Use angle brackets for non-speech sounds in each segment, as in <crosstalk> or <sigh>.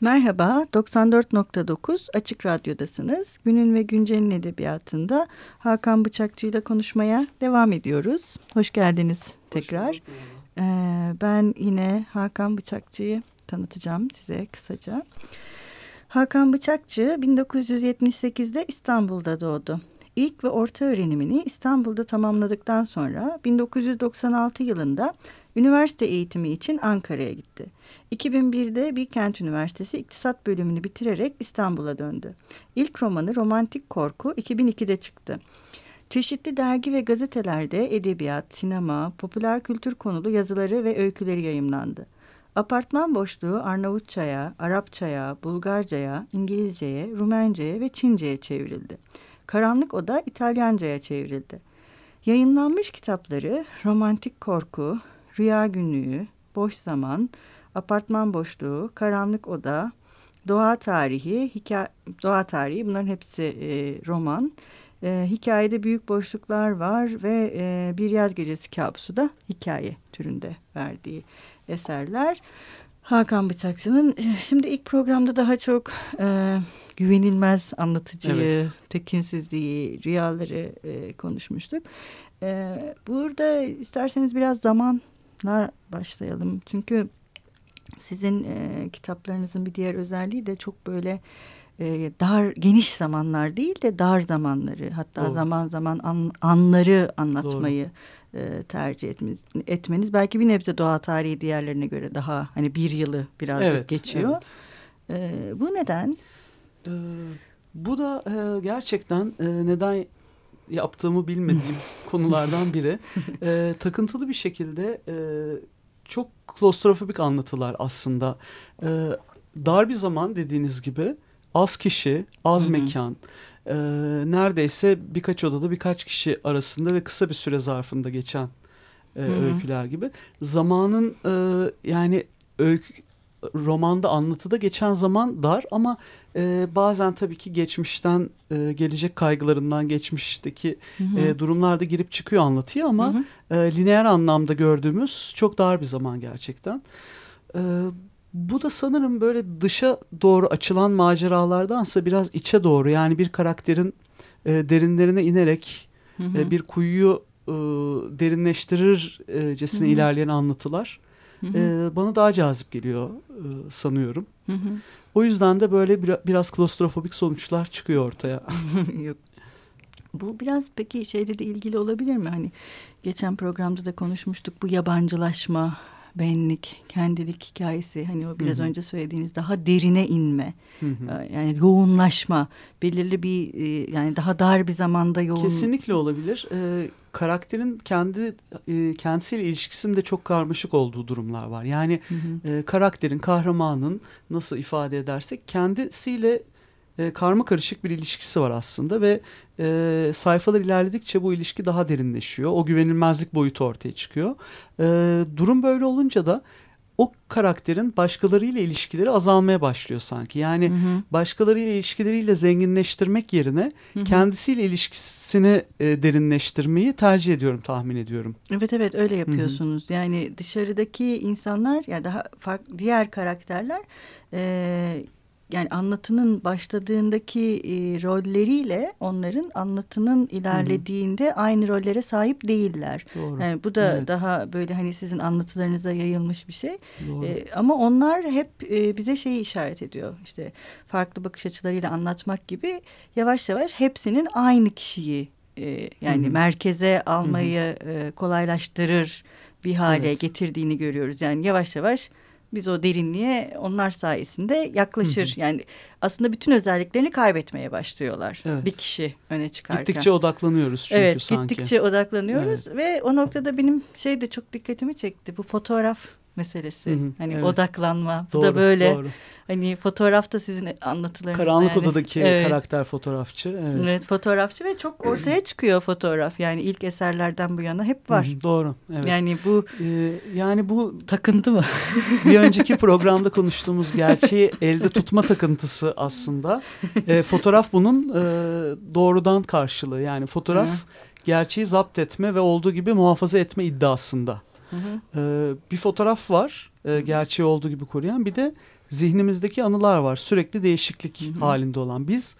Merhaba, 94.9 Açık Radyo'dasınız. Günün ve Güncel'in edebiyatında Hakan Bıçakçı ile konuşmaya devam ediyoruz. Hoş geldiniz tekrar. Ee, ben yine Hakan Bıçakçı'yı tanıtacağım size kısaca. Hakan Bıçakçı 1978'de İstanbul'da doğdu. İlk ve orta öğrenimini İstanbul'da tamamladıktan sonra 1996 yılında üniversite eğitimi için Ankara'ya gitti. 2001'de Bilkent Üniversitesi İktisat bölümünü bitirerek İstanbul'a döndü. İlk romanı Romantik Korku 2002'de çıktı. Çeşitli dergi ve gazetelerde edebiyat, sinema, popüler kültür konulu yazıları ve öyküleri yayımlandı. Apartman boşluğu Arnavutçaya, Arapçaya, Bulgarcaya, İngilizceye, Rumenceye ve Çince'ye çevrildi. Karanlık Oda İtalyanca'ya çevrildi. Yayınlanmış kitapları Romantik Korku, Rüya Günlüğü, Boş Zaman, Apartman Boşluğu, Karanlık Oda, Doğa Tarihi, hikaye, Doğa Tarihi bunların hepsi e, roman. E, hikayede büyük boşluklar var ve e, Bir Yaz Gecesi Kabusu da hikaye türünde verdiği eserler. Hakan Bıçakçı'nın e, şimdi ilk programda daha çok e, güvenilmez anlatıcıyı, evet. tekinsizliği, rüyaları e, konuşmuştuk. E, burada isterseniz biraz zamanla başlayalım. Çünkü sizin e, kitaplarınızın bir diğer özelliği de çok böyle e, dar geniş zamanlar değil de dar zamanları hatta Doğru. zaman zaman an, anları anlatmayı e, tercih etmeniz, etmeniz belki bir nebze doğa tarihi diğerlerine göre daha hani bir yılı birazcık evet, geçiyor. Evet. E, bu neden? Ee, bu da e, gerçekten e, neden yaptığımı bilmediğim <laughs> konulardan biri. E, takıntılı bir şekilde e, çok klostrofobik anlatılar aslında. E, dar bir zaman dediğiniz gibi az kişi, az Hı -hı. mekan, e, neredeyse birkaç odada birkaç kişi arasında ve kısa bir süre zarfında geçen e, öyküler gibi. Zamanın e, yani öykü, romanda anlatıda geçen zaman dar ama e, bazen tabii ki geçmişten e, gelecek kaygılarından geçmişteki hı hı. E, durumlarda girip çıkıyor anlatıyor ama hı hı. E, lineer anlamda gördüğümüz çok dar bir zaman gerçekten. E, bu da sanırım böyle dışa doğru açılan maceralardansa biraz içe doğru yani bir karakterin e, derinlerine inerek hı hı. E, bir kuyuyu e, derinleştirircesine hı hı. ilerleyen anlatılar hı hı. E, bana daha cazip geliyor e, sanıyorum. Hı hı. O yüzden de böyle bir, biraz klostrofobik sonuçlar çıkıyor ortaya. <laughs> Yok. Bu biraz peki şeyle de ilgili olabilir mi? Hani geçen programda da konuşmuştuk bu yabancılaşma benlik, kendilik hikayesi hani o biraz hı hı. önce söylediğiniz daha derine inme. Hı hı. Ee, yani yoğunlaşma, belirli bir yani daha dar bir zamanda yoğun. Kesinlikle olabilir. Ee, karakterin kendi e, kendisiyle ilişkisinde çok karmaşık olduğu durumlar var. Yani hı hı. E, karakterin, kahramanın nasıl ifade edersek kendisiyle e, karma karışık bir ilişkisi var aslında ve e, sayfalar ilerledikçe bu ilişki daha derinleşiyor. O güvenilmezlik boyutu ortaya çıkıyor. E, durum böyle olunca da o karakterin başkalarıyla ilişkileri azalmaya başlıyor sanki. Yani hı hı. başkalarıyla ilişkileriyle zenginleştirmek yerine hı hı. kendisiyle ilişkisini e, derinleştirmeyi tercih ediyorum tahmin ediyorum. Evet evet öyle yapıyorsunuz. Hı hı. Yani dışarıdaki insanlar ya yani daha farklı diğer karakterler e, yani anlatının başladığındaki e, rolleriyle onların anlatının ilerlediğinde Hı -hı. aynı rollere sahip değiller. Doğru. Yani bu da evet. daha böyle hani sizin anlatılarınıza yayılmış bir şey. E, ama onlar hep e, bize şeyi işaret ediyor. İşte farklı bakış açılarıyla anlatmak gibi yavaş yavaş hepsinin aynı kişiyi e, yani Hı -hı. merkeze almayı Hı -hı. E, kolaylaştırır bir hale evet. getirdiğini görüyoruz. Yani yavaş yavaş biz o derinliğe onlar sayesinde yaklaşır. Hı hı. Yani aslında bütün özelliklerini kaybetmeye başlıyorlar. Evet. Bir kişi öne çıkarken. Gittikçe odaklanıyoruz çünkü evet, sanki. Evet gittikçe odaklanıyoruz evet. ve o noktada benim şey de çok dikkatimi çekti. Bu fotoğraf meselesi. Hı hı, hani evet. odaklanma. Bu doğru, da böyle doğru. hani fotoğrafta sizin anlatılarınız. Karanlık yani. odadaki evet. karakter fotoğrafçı. Evet. evet fotoğrafçı ve çok ortaya çıkıyor fotoğraf. Yani ilk eserlerden bu yana hep var. Hı hı, doğru. Evet. Yani bu ee, yani bu takıntı mı? <laughs> bir önceki programda konuştuğumuz gerçeği elde tutma takıntısı aslında. E, fotoğraf bunun e, doğrudan karşılığı. Yani fotoğraf hı. gerçeği zapt etme ve olduğu gibi muhafaza etme iddiasında. Hı hı. Ee, bir fotoğraf var e, gerçeği olduğu gibi koruyan bir de zihnimizdeki anılar var. Sürekli değişiklik hı hı. halinde olan. Biz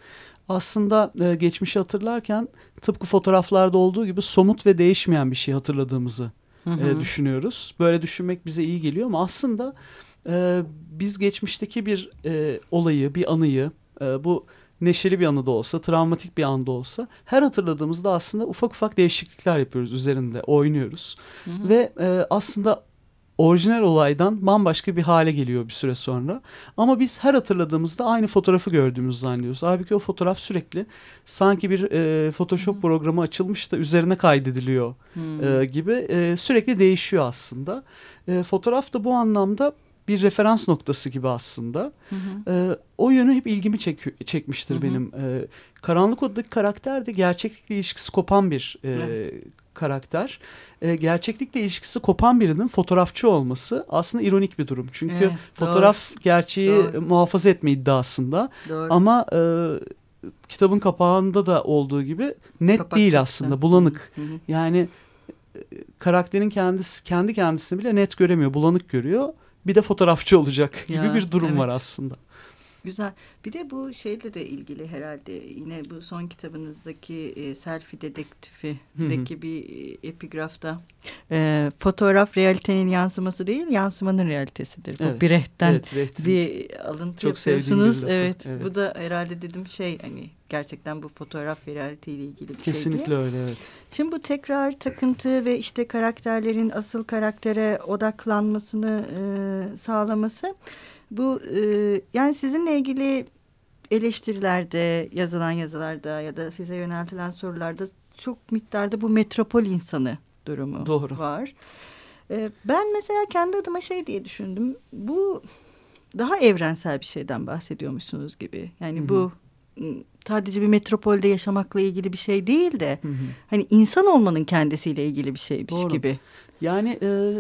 aslında e, geçmişi hatırlarken tıpkı fotoğraflarda olduğu gibi somut ve değişmeyen bir şey hatırladığımızı hı hı. E, düşünüyoruz. Böyle düşünmek bize iyi geliyor ama aslında e, biz geçmişteki bir e, olayı, bir anıyı, e, bu neşeli bir anı da olsa, travmatik bir anda olsa her hatırladığımızda aslında ufak ufak değişiklikler yapıyoruz üzerinde, oynuyoruz. Hı hı. Ve e, aslında orijinal olaydan bambaşka bir hale geliyor bir süre sonra. Ama biz her hatırladığımızda aynı fotoğrafı gördüğümüzü zannediyoruz. Halbuki o fotoğraf sürekli sanki bir e, Photoshop hmm. programı açılmış da üzerine kaydediliyor hmm. e, gibi e, sürekli değişiyor aslında. E, fotoğraf da bu anlamda bir referans noktası gibi aslında. Hı hı. E, o yönü hep ilgimi çek çekmiştir hı hı. benim. E, Karanlık Oda'daki karakter de gerçeklikle ilişkisi kopan bir e, evet. karakter. E, gerçeklikle ilişkisi kopan birinin fotoğrafçı olması aslında ironik bir durum. Çünkü evet, fotoğraf doğru. gerçeği doğru. muhafaza etme iddiasında. Doğru. Ama e, kitabın kapağında da olduğu gibi net Kapak değil aslında. Bulanık. Hı hı. Yani karakterin kendisi kendi kendisini bile net göremiyor. Bulanık görüyor bir de fotoğrafçı olacak gibi ya, bir durum evet. var aslında. Güzel. Bir de bu şeyle de ilgili herhalde yine bu son kitabınızdaki e, selfie dedektifideki bir e, epigrafta e, fotoğraf realitenin yansıması değil yansımanın realitesidir. Evet. Bu Brecht'ten evet, bir alıntı Çok yapıyorsunuz. Evet, evet. Bu da herhalde dedim şey hani gerçekten bu fotoğraf ve realite ile ilgili bir Kesinlikle şey öyle evet. Şimdi bu tekrar takıntı ve işte karakterlerin asıl karaktere odaklanmasını e, sağlaması bu e, yani sizinle ilgili eleştirilerde, yazılan yazılarda ya da size yöneltilen sorularda çok miktarda bu metropol insanı durumu Doğru. var. E, ben mesela kendi adıma şey diye düşündüm. Bu daha evrensel bir şeyden bahsediyormuşsunuz gibi. Yani Hı-hı. bu sadece bir metropolde yaşamakla ilgili bir şey değil de Hı-hı. hani insan olmanın kendisiyle ilgili bir şeymiş Doğru. gibi. Yani e,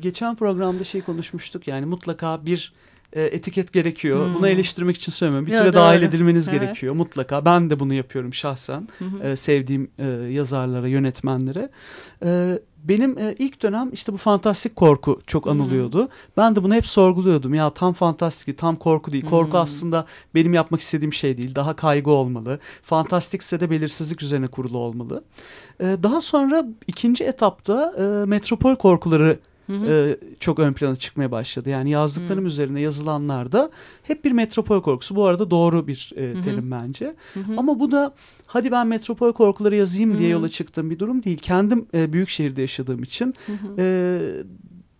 geçen programda şey konuşmuştuk yani mutlaka bir e, etiket gerekiyor. Hmm. Bunu eleştirmek için söylemiyorum. Bir türe dahil edilmeniz evet. gerekiyor mutlaka. Ben de bunu yapıyorum şahsen. Hı E, sevdiğim e, yazarlara, yönetmenlere. E, benim e, ilk dönem işte bu fantastik korku çok anılıyordu. Hmm. Ben de bunu hep sorguluyordum. Ya tam fantastik, tam korku değil. Korku hmm. aslında benim yapmak istediğim şey değil. Daha kaygı olmalı. Fantastikse de belirsizlik üzerine kurulu olmalı. E, daha sonra ikinci etapta e, metropol korkuları hı hı. E, çok ön plana çıkmaya başladı. Yani yazdıklarım hı. üzerine yazılanlarda hep bir metropol korkusu. Bu arada doğru bir e, terim hı hı. bence. Hı hı. Ama bu da hadi ben metropol korkuları yazayım hı. diye yola çıktığım bir durum değil. Kendim e, büyük şehirde yaşadığım için hı hı. E,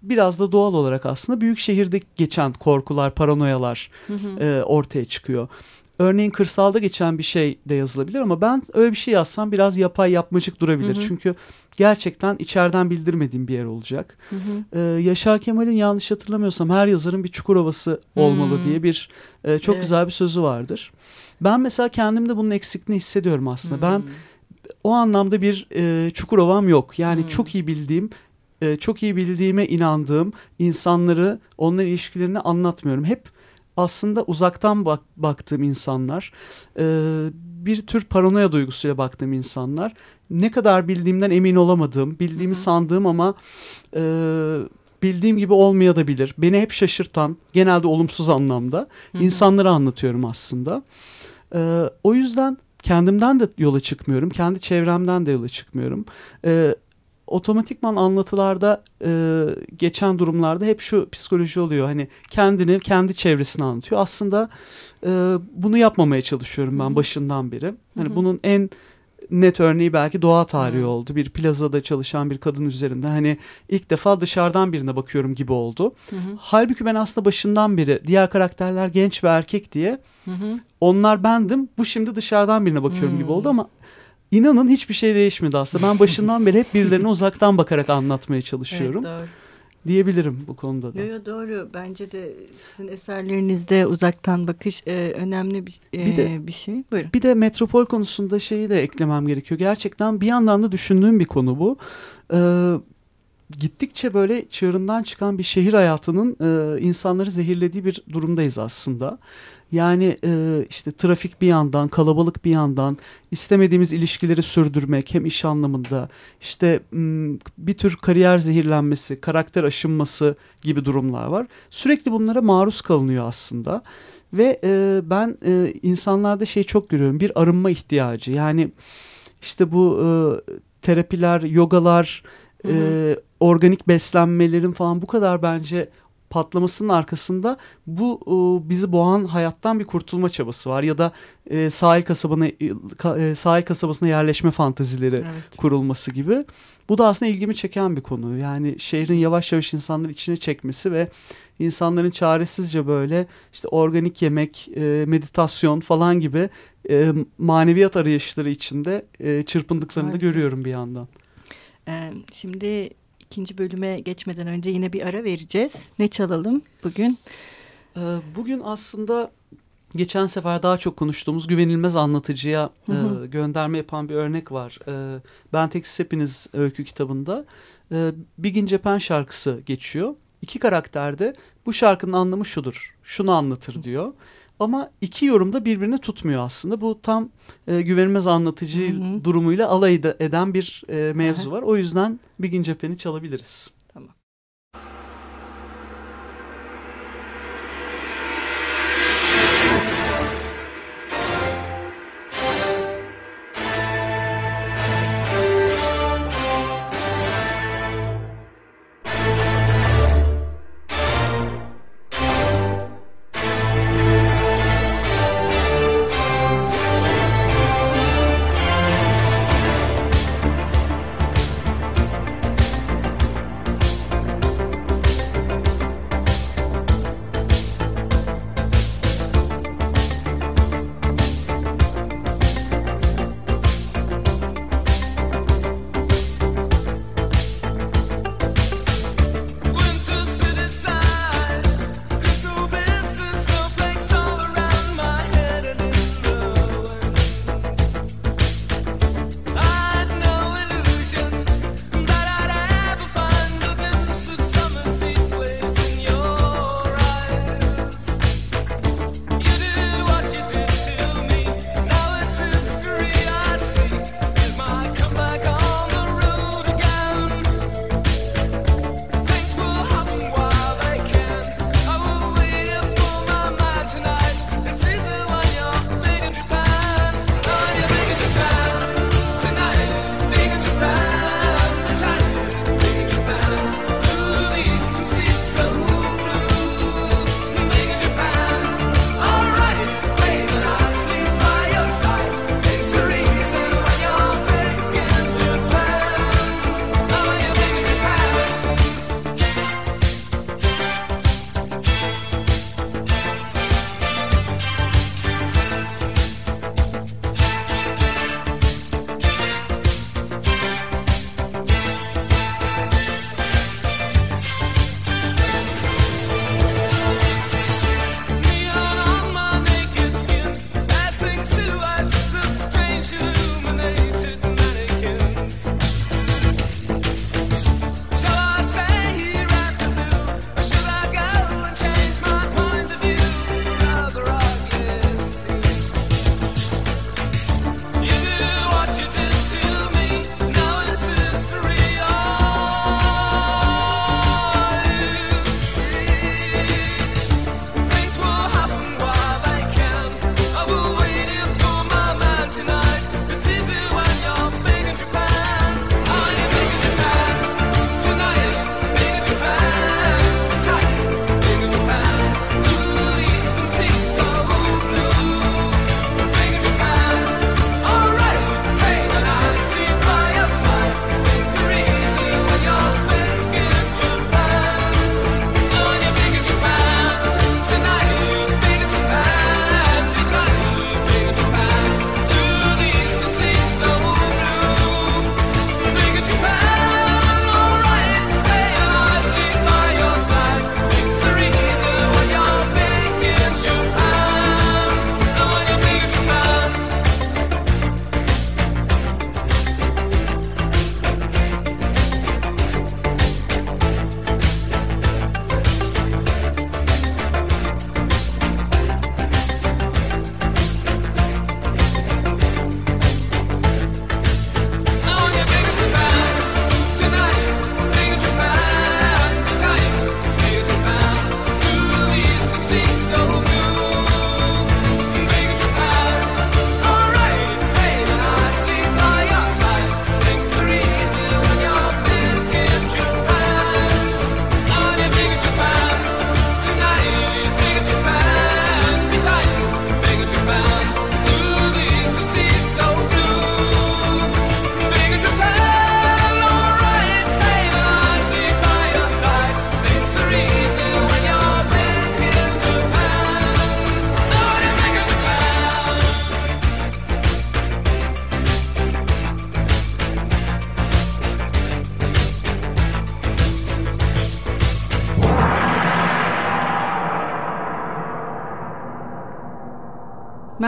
biraz da doğal olarak aslında büyük şehirde geçen korkular, paranoyalar hı hı. E, ortaya çıkıyor. Örneğin kırsalda geçen bir şey de yazılabilir ama ben öyle bir şey yazsam biraz yapay yapmacık durabilir. Hı hı. Çünkü gerçekten içeriden bildirmediğim bir yer olacak. Hı hı. Ee, Yaşar Kemal'in yanlış hatırlamıyorsam her yazarın bir çukur havası olmalı hı. diye bir e, çok evet. güzel bir sözü vardır. Ben mesela kendimde bunun eksikliğini hissediyorum aslında. Hı. Ben o anlamda bir e, çukur havam yok. Yani hı. çok iyi bildiğim e, çok iyi bildiğime inandığım insanları, onların ilişkilerini anlatmıyorum. Hep aslında uzaktan bak, baktığım insanlar, e, bir tür paranoya duygusuyla baktığım insanlar, ne kadar bildiğimden emin olamadığım, bildiğimi Hı -hı. sandığım ama e, bildiğim gibi olmayabilir. Beni hep şaşırtan, genelde olumsuz anlamda Hı -hı. insanları anlatıyorum aslında. E, o yüzden kendimden de yola çıkmıyorum, kendi çevremden de yola çıkmıyorum. E, otomatikman anlatılarda e, geçen durumlarda hep şu psikoloji oluyor. Hani kendini, kendi çevresini anlatıyor. Aslında e, bunu yapmamaya çalışıyorum ben başından beri. Hani Hı-hı. bunun en net örneği belki doğa tarihi Hı-hı. oldu. Bir plazada çalışan bir kadın üzerinde hani ilk defa dışarıdan birine bakıyorum gibi oldu. Hı-hı. Halbuki ben aslında başından beri diğer karakterler genç ve erkek diye Hı-hı. onlar bendim. Bu şimdi dışarıdan birine bakıyorum Hı-hı. gibi oldu ama İnanın hiçbir şey değişmedi aslında. Ben başından beri hep birilerine <laughs> uzaktan bakarak anlatmaya çalışıyorum. Evet, doğru. Diyebilirim bu konuda da. Yo, yo, doğru. Bence de sizin eserlerinizde uzaktan bakış e, önemli bir, e, bir, de, bir şey. Buyurun. Bir de metropol konusunda şeyi de eklemem gerekiyor. Gerçekten bir yandan da düşündüğüm bir konu bu. Ee, gittikçe böyle çığırından çıkan bir şehir hayatının e, insanları zehirlediği bir durumdayız aslında. Yani e, işte trafik bir yandan, kalabalık bir yandan, istemediğimiz ilişkileri sürdürmek hem iş anlamında, işte bir tür kariyer zehirlenmesi, karakter aşınması gibi durumlar var. Sürekli bunlara maruz kalınıyor aslında. Ve e, ben e, insanlarda şey çok görüyorum, bir arınma ihtiyacı. Yani işte bu e, terapiler, yogalar, hı hı. E, organik beslenmelerin falan bu kadar bence patlamasının arkasında bu e, bizi boğan hayattan bir kurtulma çabası var ya da e, sahil kasabına e, sahil kasabasına yerleşme fantazileri evet. kurulması gibi. Bu da aslında ilgimi çeken bir konu. Yani şehrin yavaş yavaş insanları içine çekmesi ve insanların çaresizce böyle işte organik yemek, e, meditasyon falan gibi e, maneviyat arayışları içinde e, çırpındıklarını da görüyorum bir yandan. Şimdi ikinci bölüme geçmeden önce yine bir ara vereceğiz. Ne çalalım bugün? Ee, bugün aslında geçen sefer daha çok konuştuğumuz güvenilmez anlatıcıya hı hı. E, gönderme yapan bir örnek var. E, ben Teksiz Hepiniz öykü kitabında e, Bigin Cepen şarkısı geçiyor. İki karakter de bu şarkının anlamı şudur, şunu anlatır diyor. Ama iki yorum da birbirini tutmuyor aslında. Bu tam e, güvenilmez anlatıcı hı hı. durumuyla alay eden bir e, mevzu var. O yüzden bir gün cepheni çalabiliriz.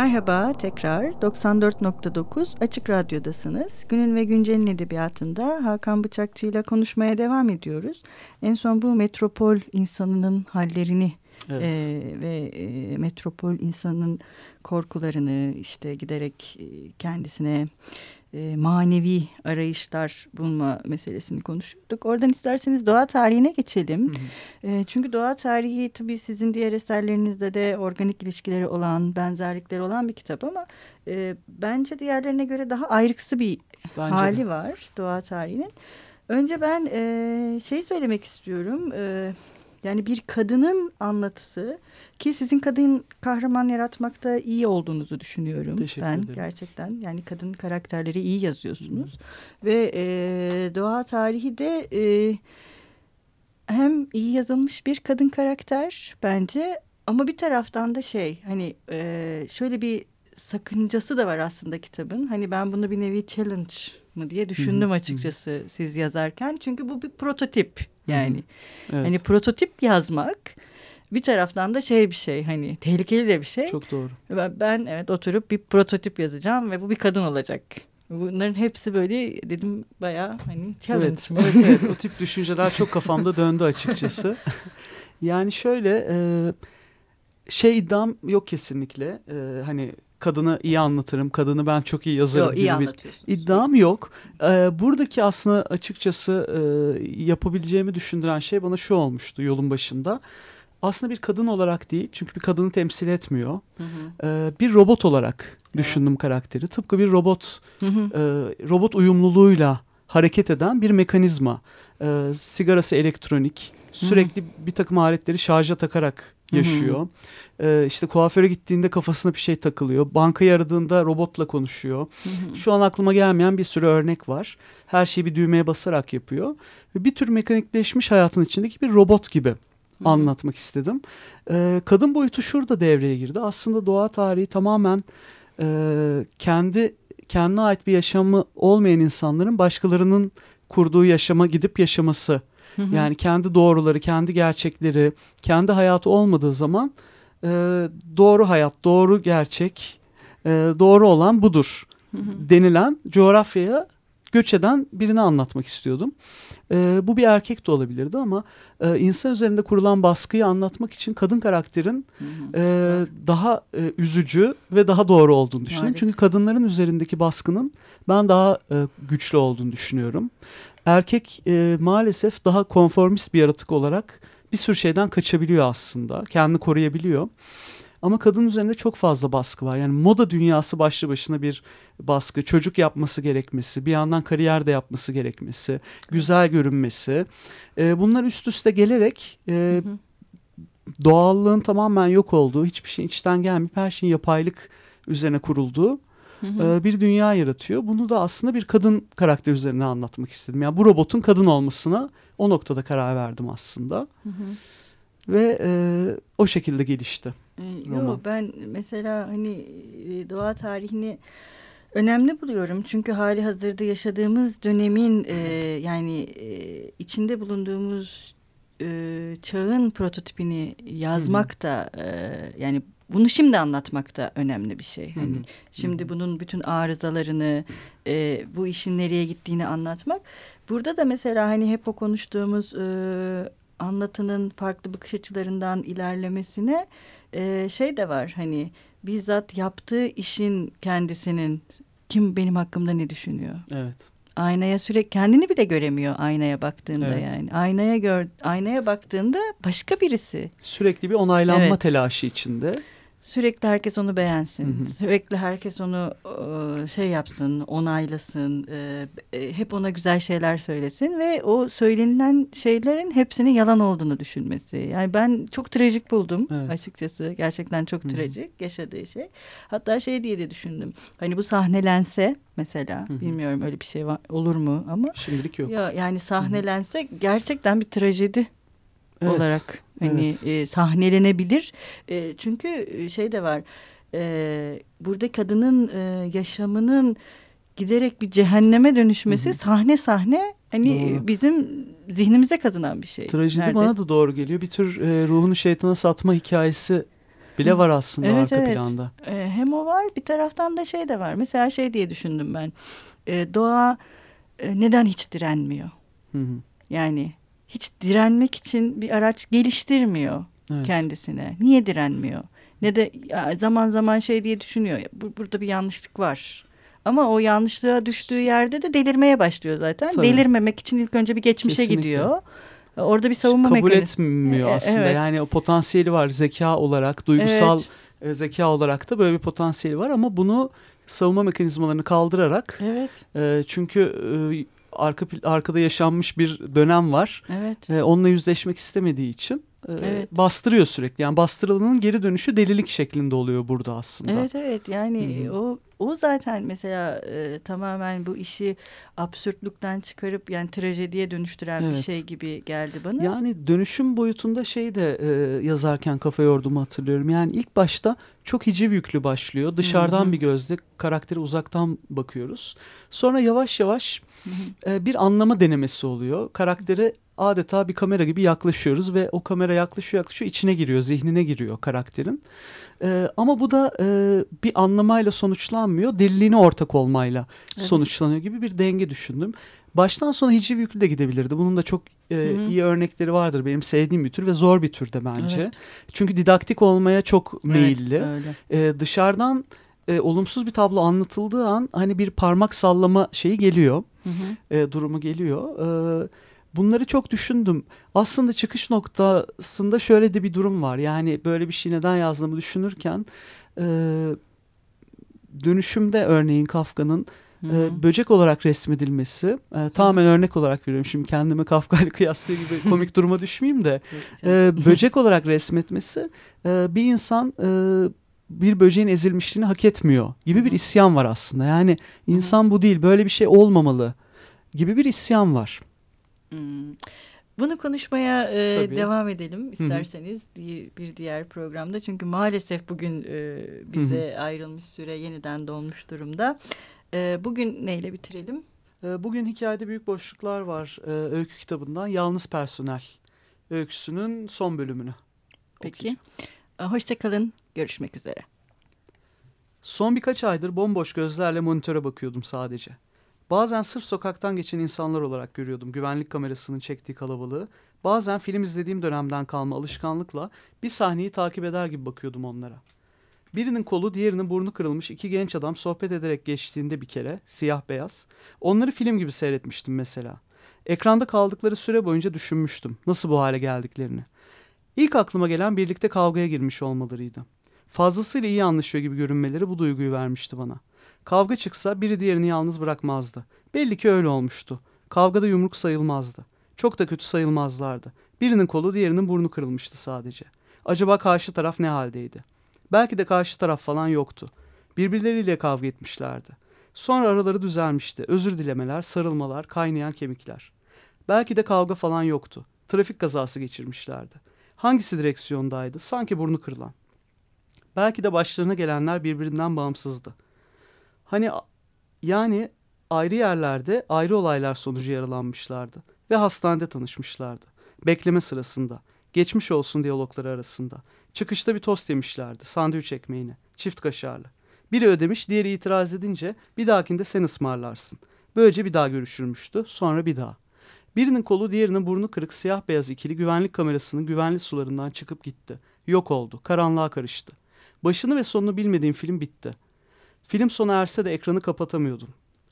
Merhaba tekrar 94.9 Açık Radyo'dasınız. Günün ve Güncel'in edebiyatında Hakan Bıçakçı ile konuşmaya devam ediyoruz. En son bu metropol insanının hallerini evet. e, ve e, metropol insanın korkularını işte giderek e, kendisine e, manevi arayışlar bulma meselesini konuşuyorduk. Oradan isterseniz doğa tarihine geçelim. Hı hı. E, çünkü doğa tarihi tabii sizin diğer eserlerinizde de organik ilişkileri olan, benzerlikleri olan bir kitap ama e, bence diğerlerine göre daha ayrıksı bir bence hali de. var doğa tarihinin. Önce ben e, şey söylemek istiyorum. E, yani bir kadının anlatısı ki sizin kadın kahraman yaratmakta iyi olduğunuzu düşünüyorum Teşekkür ben ederim. gerçekten. Yani kadın karakterleri iyi yazıyorsunuz. Hı. Ve e, doğa tarihi de e, hem iyi yazılmış bir kadın karakter bence ama bir taraftan da şey hani e, şöyle bir sakıncası da var aslında kitabın. Hani ben bunu bir nevi challenge mı diye düşündüm açıkçası siz yazarken. Çünkü bu bir prototip yani. Evet. Hani prototip yazmak bir taraftan da şey bir şey hani tehlikeli de bir şey. Çok doğru. Ben, ben evet oturup bir prototip yazacağım ve bu bir kadın olacak. Bunların hepsi böyle dedim bayağı hani challenge. Evet, evet, evet. <laughs> o tip düşünceler çok kafamda döndü açıkçası. yani şöyle e, şey iddiam yok kesinlikle. E, hani kadını iyi anlatırım, kadını ben çok iyi yazarım Yo, iyi gibi bir iddiam yok. Ee, buradaki aslında açıkçası e, yapabileceğimi düşündüren şey bana şu olmuştu yolun başında. Aslında bir kadın olarak değil çünkü bir kadını temsil etmiyor. Hı hı. Ee, bir robot olarak düşündüm evet. karakteri. Tıpkı bir robot, hı hı. E, robot uyumluluğuyla hareket eden bir mekanizma. E, sigarası elektronik, sürekli hı hı. bir takım aletleri şarja takarak yaşıyor. Hı hı. Ee, işte kuaföre gittiğinde kafasına bir şey takılıyor. Bankayı aradığında robotla konuşuyor. Hı hı. Şu an aklıma gelmeyen bir sürü örnek var. Her şeyi bir düğmeye basarak yapıyor. Ve bir tür mekanikleşmiş hayatın içindeki bir robot gibi hı hı. anlatmak istedim. Ee, kadın boyutu şurada devreye girdi. Aslında doğa tarihi tamamen e, kendi kendine ait bir yaşamı olmayan insanların başkalarının kurduğu yaşama gidip yaşaması. Hı hı. Yani kendi doğruları, kendi gerçekleri, kendi hayatı olmadığı zaman e, doğru hayat, doğru gerçek, e, doğru olan budur hı hı. denilen coğrafyaya göç eden birini anlatmak istiyordum. E, bu bir erkek de olabilirdi ama e, insan üzerinde kurulan baskıyı anlatmak için kadın karakterin hı hı. E, daha e, üzücü ve daha doğru olduğunu düşünüyorum. Maalesef. Çünkü kadınların üzerindeki baskının ben daha e, güçlü olduğunu düşünüyorum. Erkek e, maalesef daha konformist bir yaratık olarak bir sürü şeyden kaçabiliyor aslında. Kendini koruyabiliyor. Ama kadın üzerinde çok fazla baskı var. Yani moda dünyası başlı başına bir baskı. Çocuk yapması gerekmesi, bir yandan kariyer de yapması gerekmesi, güzel görünmesi. E, bunlar üst üste gelerek e, doğallığın tamamen yok olduğu, hiçbir şeyin içten gelmeyip her şeyin yapaylık üzerine kurulduğu e, bir dünya yaratıyor. Bunu da aslında bir kadın karakter üzerine anlatmak istedim. Yani bu robotun kadın olmasına o noktada karar verdim aslında. Hı hı. Ve e, o şekilde gelişti. E, Yok ben mesela hani e, doğa tarihini önemli buluyorum. Çünkü hali hazırda yaşadığımız dönemin e, <laughs> yani e, içinde bulunduğumuz e, çağın prototipini yazmak da e, yani bunu şimdi anlatmak da önemli bir şey. Hani şimdi bunun bütün arızalarını, e, bu işin nereye gittiğini anlatmak. Burada da mesela hani hep o konuştuğumuz e, anlatının farklı bakış açılarından ilerlemesine e, şey de var. Hani bizzat yaptığı işin kendisinin kim benim hakkımda ne düşünüyor? Evet. Aynaya sürekli kendini bile göremiyor aynaya baktığında evet. yani. Aynaya gör aynaya baktığında başka birisi. Sürekli bir onaylanma evet. telaşı içinde. Sürekli herkes onu beğensin. Hı hı. Sürekli herkes onu şey yapsın, onaylasın. E, hep ona güzel şeyler söylesin ve o söylenilen şeylerin hepsinin yalan olduğunu düşünmesi. Yani ben çok trajik buldum evet. açıkçası. Gerçekten çok hı hı. trajik yaşadığı şey. Hatta şey diye de düşündüm. Hani bu sahnelense mesela hı hı. bilmiyorum öyle bir şey var, olur mu ama. Şimdilik yok. Ya, yani sahnelense hı hı. gerçekten bir trajedi evet. olarak hani evet. e, sahnelenebilir. E, çünkü e, şey de var. E, burada kadının e, yaşamının giderek bir cehenneme dönüşmesi hı hı. sahne sahne hani doğru. bizim zihnimize kazınan bir şey. Trajedi Nerede? bana da doğru geliyor. Bir tür e, ruhunu şeytana satma hikayesi bile var aslında evet, arka evet. planda. E, hem o var bir taraftan da şey de var. Mesela şey diye düşündüm ben. E, doğa e, neden hiç direnmiyor? Hı hı. Yani hiç direnmek için bir araç geliştirmiyor Evet. kendisine. Niye direnmiyor? Ne de zaman zaman şey diye düşünüyor. bu, burada bir yanlışlık var. Ama o yanlışlığa düştüğü yerde de delirmeye başlıyor zaten. Tabii. Delirmemek için ilk önce bir geçmişe Kesinlikle. gidiyor. Orada bir savunma Kabul mekanizması. etmiyor E, aslında. evet. Yani o potansiyeli var zeka olarak, duygusal Evet. e, zeka olarak da böyle bir potansiyeli var ama bunu savunma mekanizmalarını kaldırarak Evet, e, çünkü e, arka arkada yaşanmış bir dönem var. evet. E, onunla yüzleşmek istemediği için Evet. bastırıyor sürekli. Yani bastırılanın geri dönüşü delilik şeklinde oluyor burada aslında. Evet evet yani Hı hı. o o zaten mesela e, tamamen bu işi absürtlükten çıkarıp yani trajediye dönüştüren bir Evet. şey gibi geldi bana. Yani dönüşüm boyutunda şey de e, yazarken kafa yorduğumu hatırlıyorum. Yani ilk başta çok hiciv yüklü başlıyor. Dışarıdan Hı hı. bir gözle karaktere uzaktan bakıyoruz. Sonra yavaş yavaş Hı hı. e, bir anlama denemesi oluyor. Karaktere adeta bir kamera gibi yaklaşıyoruz ve o kamera yaklaşıyor yaklaşıyor içine giriyor, zihnine giriyor karakterin. E, ama bu da e, bir anlamayla sonuçlanmıyor, deliliğine ortak olmayla Evet. sonuçlanıyor gibi bir denge düşündüm. Baştan sona hiciv yüklü de gidebilirdi. Bunun da çok e, Hı hı. iyi örnekleri vardır. Benim sevdiğim bir tür ve zor bir tür de bence. Evet. Çünkü didaktik olmaya çok meyilli. Evet, öyle. E, dışarıdan e, olumsuz bir tablo anlatıldığı an hani bir parmak sallama şeyi geliyor. Hı hı. e, durumu geliyor. E, bunları çok düşündüm. Aslında çıkış noktasında şöyle de bir durum var. Yani böyle bir şey neden yazdığımı düşünürken e, dönüşümde örneğin Kafka'nın e, böcek olarak resmedilmesi e, tamamen örnek olarak veriyorum. Şimdi kendime Kafka'yla kıyaslığı gibi <laughs> komik duruma düşmeyeyim de e, böcek olarak resmetmesi e, bir insan e, bir böceğin ezilmişliğini hak etmiyor gibi bir isyan var aslında. Yani insan bu değil böyle bir şey olmamalı gibi bir isyan var. Hmm. Bunu konuşmaya e, Tabii. devam edelim isterseniz bir, bir diğer programda. Çünkü maalesef bugün e, bize ayrılmış süre yeniden dolmuş durumda. E, bugün neyle bitirelim? E, bugün hikayede büyük boşluklar var e, öykü kitabından Yalnız Personel öyküsünün son bölümünü. Peki. E, Hoşçakalın. Görüşmek üzere. Son birkaç aydır bomboş gözlerle monitöre bakıyordum sadece. Bazen sırf sokaktan geçen insanlar olarak görüyordum güvenlik kamerasının çektiği kalabalığı. Bazen film izlediğim dönemden kalma alışkanlıkla bir sahneyi takip eder gibi bakıyordum onlara. Birinin kolu diğerinin burnu kırılmış iki genç adam sohbet ederek geçtiğinde bir kere siyah beyaz. Onları film gibi seyretmiştim mesela. Ekranda kaldıkları süre boyunca düşünmüştüm nasıl bu hale geldiklerini. İlk aklıma gelen birlikte kavgaya girmiş olmalarıydı. Fazlasıyla iyi anlaşıyor gibi görünmeleri bu duyguyu vermişti bana. Kavga çıksa biri diğerini yalnız bırakmazdı. Belli ki öyle olmuştu. Kavgada yumruk sayılmazdı. Çok da kötü sayılmazlardı. Birinin kolu diğerinin burnu kırılmıştı sadece. Acaba karşı taraf ne haldeydi? Belki de karşı taraf falan yoktu. Birbirleriyle kavga etmişlerdi. Sonra araları düzelmişti. Özür dilemeler, sarılmalar, kaynayan kemikler. Belki de kavga falan yoktu. Trafik kazası geçirmişlerdi. Hangisi direksiyondaydı? Sanki burnu kırılan. Belki de başlarına gelenler birbirinden bağımsızdı. Hani yani ayrı yerlerde ayrı olaylar sonucu yaralanmışlardı ve hastanede tanışmışlardı. Bekleme sırasında, geçmiş olsun diyalogları arasında. Çıkışta bir tost yemişlerdi, sandviç ekmeğine, çift kaşarlı. Biri ödemiş, diğeri itiraz edince bir dahakinde sen ısmarlarsın. Böylece bir daha görüşürmüştü, sonra bir daha. Birinin kolu diğerinin burnu kırık siyah beyaz ikili güvenlik kamerasının güvenli sularından çıkıp gitti. Yok oldu, karanlığa karıştı. Başını ve sonunu bilmediğim film bitti. Film sona erse de ekranı kapatamıyordum.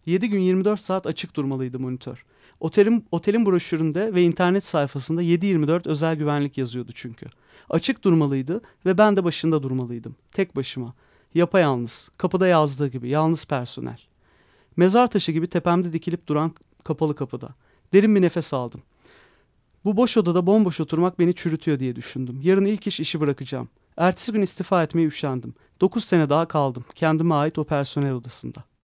7 gün 24 saat açık durmalıydı monitör. Otelin, otelin broşüründe ve internet sayfasında 7-24 özel güvenlik yazıyordu çünkü. Açık durmalıydı ve ben de başında durmalıydım. Tek başıma. Yapayalnız. Kapıda yazdığı gibi. Yalnız personel. Mezar taşı gibi tepemde dikilip duran kapalı kapıda. Derin bir nefes aldım. Bu boş odada bomboş oturmak beni çürütüyor diye düşündüm. Yarın ilk iş işi bırakacağım. Ertesi gün istifa etmeye üşendim. 9 sene daha kaldım. Kendime ait o personel odasında.